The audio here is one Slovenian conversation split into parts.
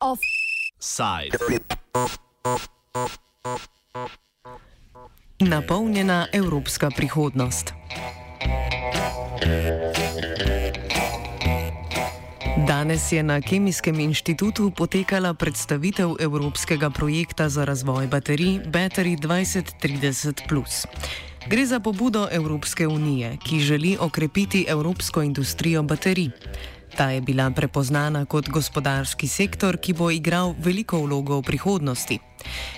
Offside. Napolnjena evropska prihodnost. Danes je na Kemijskem inštitutu potekala predstavitev evropskega projekta za razvoj baterij Battery 2030. Gre za pobudo Evropske unije, ki želi okrepiti evropsko industrijo baterij. Ta je bila prepoznana kot gospodarski sektor, ki bo igral veliko vlogo v prihodnosti.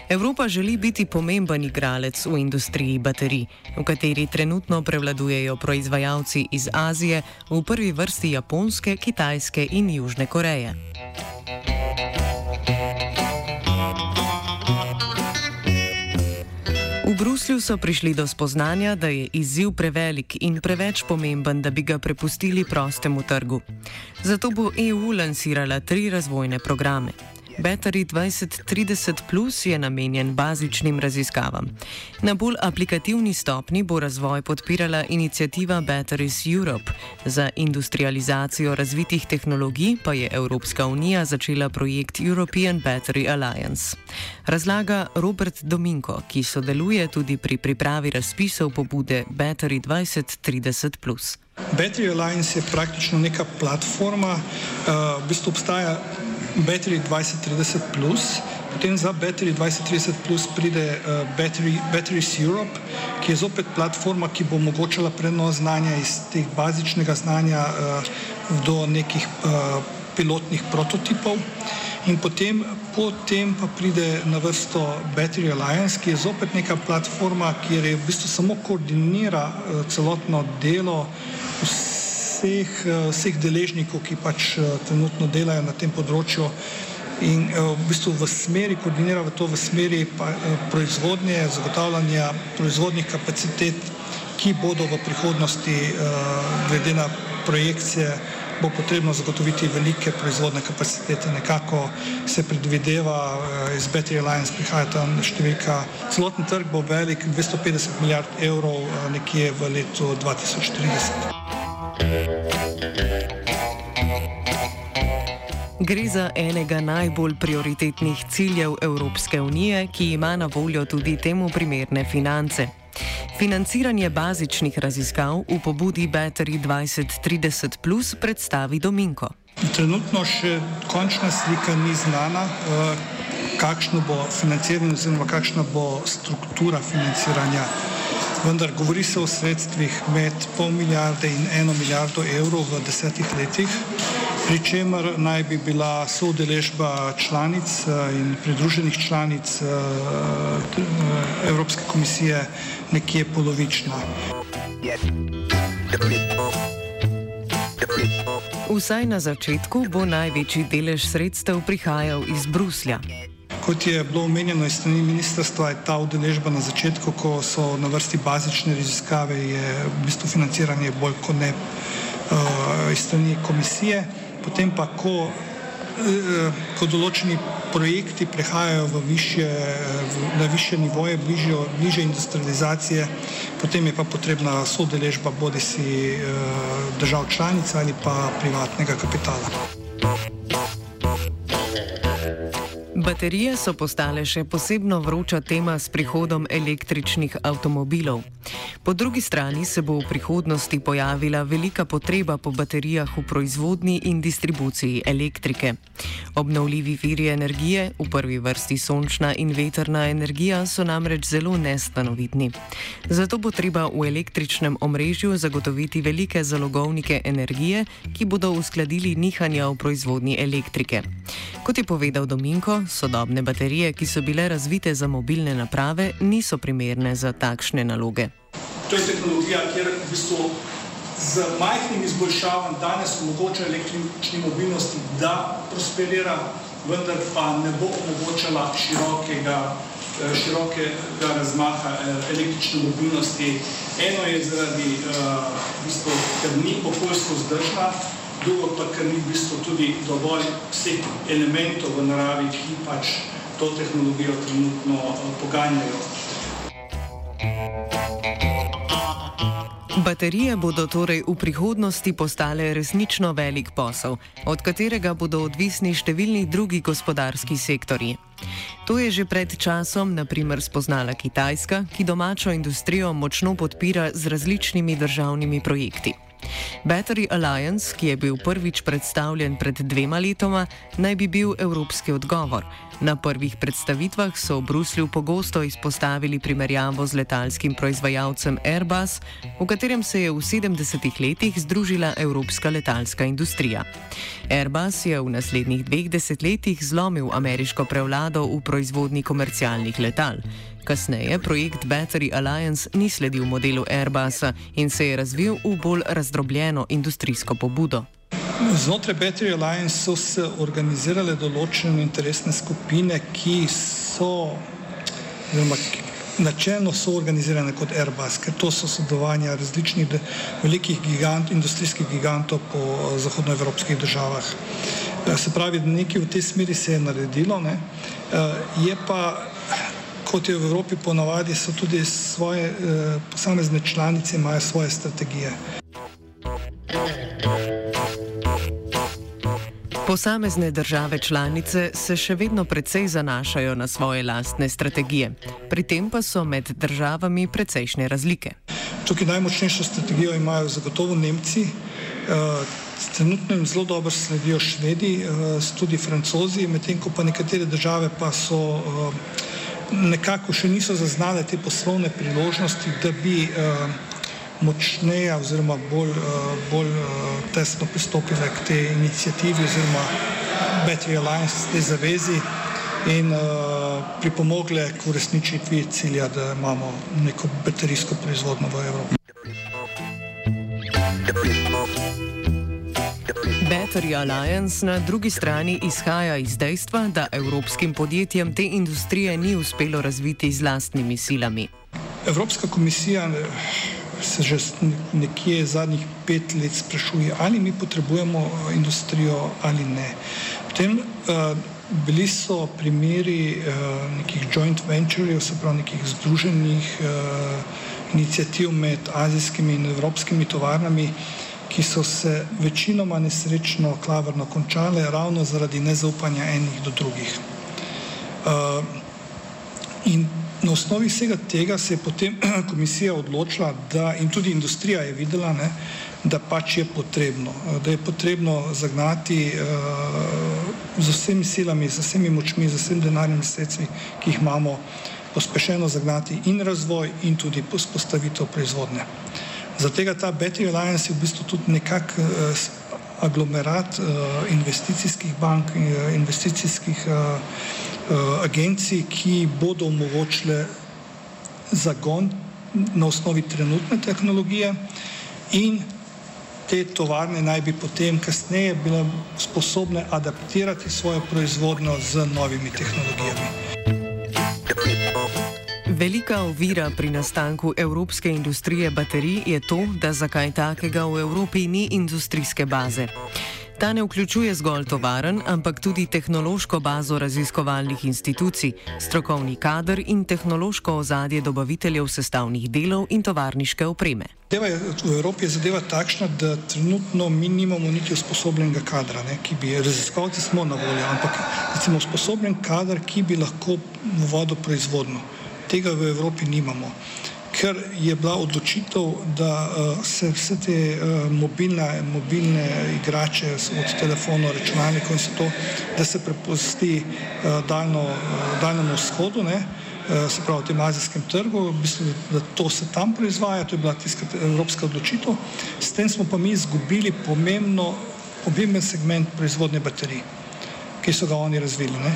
Evropa želi biti pomemben igralec v industriji baterij, v kateri trenutno prevladujejo proizvajalci iz Azije, v prvi vrsti Japonske, Kitajske in Južne Koreje. Bruslju so prišli do spoznanja, da je izziv prevelik in preveč pomemben, da bi ga prepustili prostemu trgu. Zato bo EU lansirala tri razvojne programe. Battery 2030 Plus je namenjen bazičnim raziskavam. Na bolj aplikativni stopni bo razvoj podpirala inicijativa Batteries Europe. Za industrializacijo razvitih tehnologij pa je Evropska unija začela projekt European Battery Alliance. Razlaga Robert Dominko, ki sodeluje tudi pri pripravi razpisov pobude Battery 2030 Plus. Battery Alliance je praktično neka platforma, uh, v bistvu obstaja Battery 2030, plus, potem za Battery 2030 plus pride uh, Battery, Batteries Europe, ki je zopet platforma, ki bo omogočala prenos znanja iz teh bazičnega znanja uh, do nekih uh, pilotnih prototipov. In potem, potem pa pride na vrsto Battery Alliance, ki je zopet neka platforma, kjer je v bistvu samo koordinira uh, celotno delo vseh, eh, vseh deležnikov, ki pač eh, trenutno delajo na tem področju in eh, v bistvu v smeri, koordinira v to v smeri proizvodnje, zagotavljanja proizvodnih kapacitet, ki bodo v prihodnosti glede na projekcije bo potrebno zagotoviti velike proizvodne kapacitete. Nekako se predvideva, iz Battery Alliance prihaja tam številka, celoten trg bo velik 250 milijard evrov nekje v letu 2040. Gre za enega najbolj prioritetnih ciljev Evropske unije, ki ima na voljo tudi temu primerne finance. Financiranje bazičnih raziskav v pobudi Battery 2030 Plus predstavi Dominko. Trenutno še končna slika ni znana, eh, kakšno bo financiranje oziroma kakšna bo struktura financiranja vendar govori se o sredstvih med pol milijarde in eno milijardo evrov v desetih letih, pri čemer naj bi bila soudeležba članic eh, in pridruženih članic eh, Evropske komisije nekje polovična. Vsaj na začetku bo največji delež sredstev prihajal iz Bruslja. Kot je bilo omenjeno iz strani ministrstva, je ta udeležba na začetku, ko so na vrsti bazične raziskave, je v bistvu financiranje bolj kot ne uh, iz strani komisije. Potem pa, ko, uh, ko določeni projekti prehajajo v više, v, na više nivoje, bližjo, bliže industrializacije, potem je pa potrebna sodeležba bodi si uh, držav članic ali pa privatnega kapitala. Baterije so postale še posebno vroča tema s prihodom električnih avtomobilov. Po drugi strani se bo v prihodnosti pojavila velika potreba po baterijah v proizvodnji in distribuciji elektrike. Obnovljivi viri energije, v prvi vrsti sončna in veterna energija, so namreč zelo nestanovitni. Zato bo treba v električnem omrežju zagotoviti velike zalogovnike energije, ki bodo uskladili nihanja v proizvodnji elektrike. Kot je povedal Dominko, sodobne baterije, ki so bile razvite za mobilne naprave, niso primerne za takšne naloge. To je tehnologija, kjer v bistvu z majhnim izboljšavam danes omogoča električni mobilnosti, da prosperira, vendar pa ne bo omogočala širokega, eh, širokega razmaha eh, električne mobilnosti. Eno je zaradi, eh, v bistvu, ker ni okoljsko zdržna, drugo pa, ker ni v bistvu tudi dovolj vseh elementov v naravi, ki pač to tehnologijo trenutno poganjajo. Baterije bodo torej v prihodnosti postale resnično velik posel, od katerega bodo odvisni številni drugi gospodarski sektori. To je že pred časom, naprimer, spoznala Kitajska, ki domačo industrijo močno podpira z različnimi državnimi projekti. Battery Alliance, ki je bil prvič predstavljen pred dvema letoma, naj bi bil evropski odgovor. Na prvih predstavitvah so v Bruslju pogosto izpostavili primerjavo z letalskim proizvajalcem Airbus, v katerem se je v 70-ih letih združila evropska letalska industrija. Airbus je v naslednjih dveh desetletjih zlomil ameriško prevlado v proizvodni komercialnih letal. Kasneje projekt Battery Alliance ni sledil modelu Airbusa in se je razvil v bolj razdrobljeno industrijsko pobudo. Znotraj Battery Alliance so se organizirale določene interesne skupine, ki so načelno so organizirane kot Airbus, ker to so sodelovanja različnih velikih gigant, industrijskih gigantov po zahodnoevropskih državah. Se pravi, nekaj v tej smeri se je naredilo, ne? je pa kot je v Evropi ponavadi, so tudi svoje eh, posamezne članice, imajo svoje strategije. Posamezne države članice se še vedno precej zanašajo na svoje lastne strategije, pri tem pa so med državami precejšnje razlike. Tukaj najmočnejšo strategijo imajo zagotovo Nemci, eh, trenutno jim zelo dobro sledijo Švedi, eh, tudi Francozi, medtem ko pa nekatere države pa so nekako še niso zaznale te poslovne priložnosti, da bi uh, močneje oziroma bolj, uh, bolj uh, tesno pristopile k tej inicijativi oziroma Battery Alliance, tej zavezi in uh, pripomogle k uresničitvi cilja, da imamo neko baterijsko proizvodno v Evropi. Battery Alliance na drugi strani izhaja iz dejstva, da evropskim podjetjem te industrije ni uspelo razviti z lastnimi silami. Evropska komisija eh, se že nekje zadnjih pet let sprašuje, ali mi potrebujemo eh, industrijo ali ne. Potem, uh, bili so primeri uh, nekih joint venturev, se pravi nekih združenih uh, inicijativ med azijskimi in evropskimi tovarnami, uh, ki so se večinoma nesrečno klavrno končale ravno zaradi nezaupanja enih do drugih. Uh, in na osnovi vsega tega se je potem komisija odločila, da in tudi industrija je videla, ne, da pač je potrebno, da je potrebno zagnati uh, z vsemi silami, z vsemi močmi, z vsemi denarnimi sredstvi, ki jih imamo, pospešeno zagnati in razvoj in tudi postavitev proizvodne. Uh, Zato ta Battery Alliance je v bistvu tudi nekak uh, aglomerat uh, investicijskih bank uh, investicijskih uh, uh, agencij, ki bodo omogočile zagon na osnovi trenutne tehnologije in te tovarne naj bi potem kasneje bile sposobne adaptirati svojo proizvodnjo z novimi tehnologijami. Velika ovira pri nastanku evropske industrije baterij je to, da za kaj takega v Evropi ni industrijske baze. Ta ne vključuje zgolj tovaren, ampak tudi tehnološko bazo raziskovalnih institucij, strokovni kader in tehnološko ozadje dobaviteljev sestavnih delov in tovarniške opreme. Je, v Evropi je zadeva takšna, da trenutno mi nimamo niti usposobljenega kadra, ne, ki bi raziskovalci smo na voljo, ampak recimo usposobljen kader, ki bi lahko vodil proizvodno tega v Evropi nimamo. Ker je bila odločitev, da uh, se vse te uh, mobilne, mobilne igrače od telefona, računalnikov in vse to, da se prepusti uh, daljno, daljnemu vzhodu, ne, se pravi, tem azijskem trgu, v bistvu, da to se tam proizvaja, to je bila tiska evropska odločitev. S tem smo pa mi izgubili pomembno, pomemben segment proizvodnje baterij ki so ga oni razvili. Ne.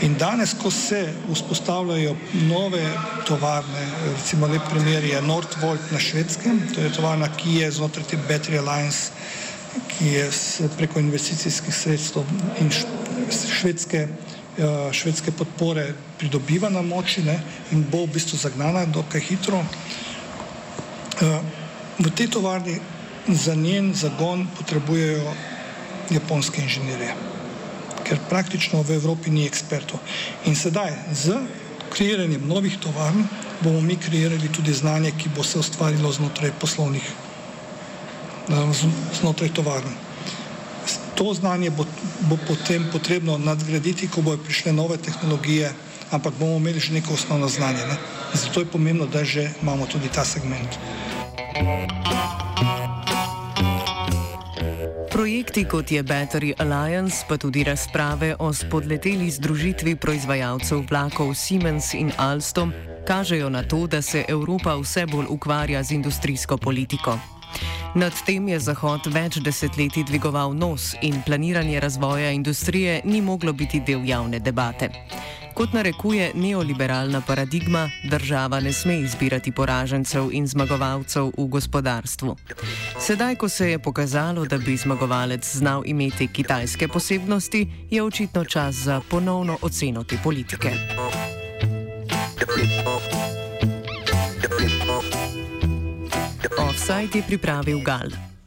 In danes, ko se vzpostavljajo nove tovarne, recimo lep primer je Nordvolt na švedskem, to je tovarna, ki je znotraj te Battery Alliance, ki je preko investicijskih sredstev in švedske, eh, švedske podpore pridobiva na moči ne, in bo v bistvu zagnana dokaj hitro. Eh, v tej tovarni za njen zagon potrebujejo japonske inženirje ker praktično v Evropi ni ekspertov. In sedaj z kreiranjem novih tovarn bomo mi kreirali tudi znanje, ki bo se ustvarilo znotraj poslovnih, znotraj tovarn. To znanje bo, bo potem potrebno nadgraditi, ko bojo prišle nove tehnologije, ampak bomo imeli že neko osnovno znanje. Ne? Zato je pomembno, da že imamo tudi ta segment. Projekti kot je Battery Alliance, pa tudi razprave o spodleteli združitvi proizvajalcev vlakov Siemens in Alstom kažejo na to, da se Evropa vse bolj ukvarja z industrijsko politiko. Nad tem je Zahod več desetletij dvigoval nos in planiranje razvoja industrije ni moglo biti del javne debate. Kot narekuje neoliberalna paradigma, država ne sme izbirati poražencev in zmagovalcev v gospodarstvu. Sedaj, ko se je pokazalo, da bi zmagovalec znal imeti kitajske posebnosti, je očitno čas za ponovno oceno te politike. Offside je pripravil Gal.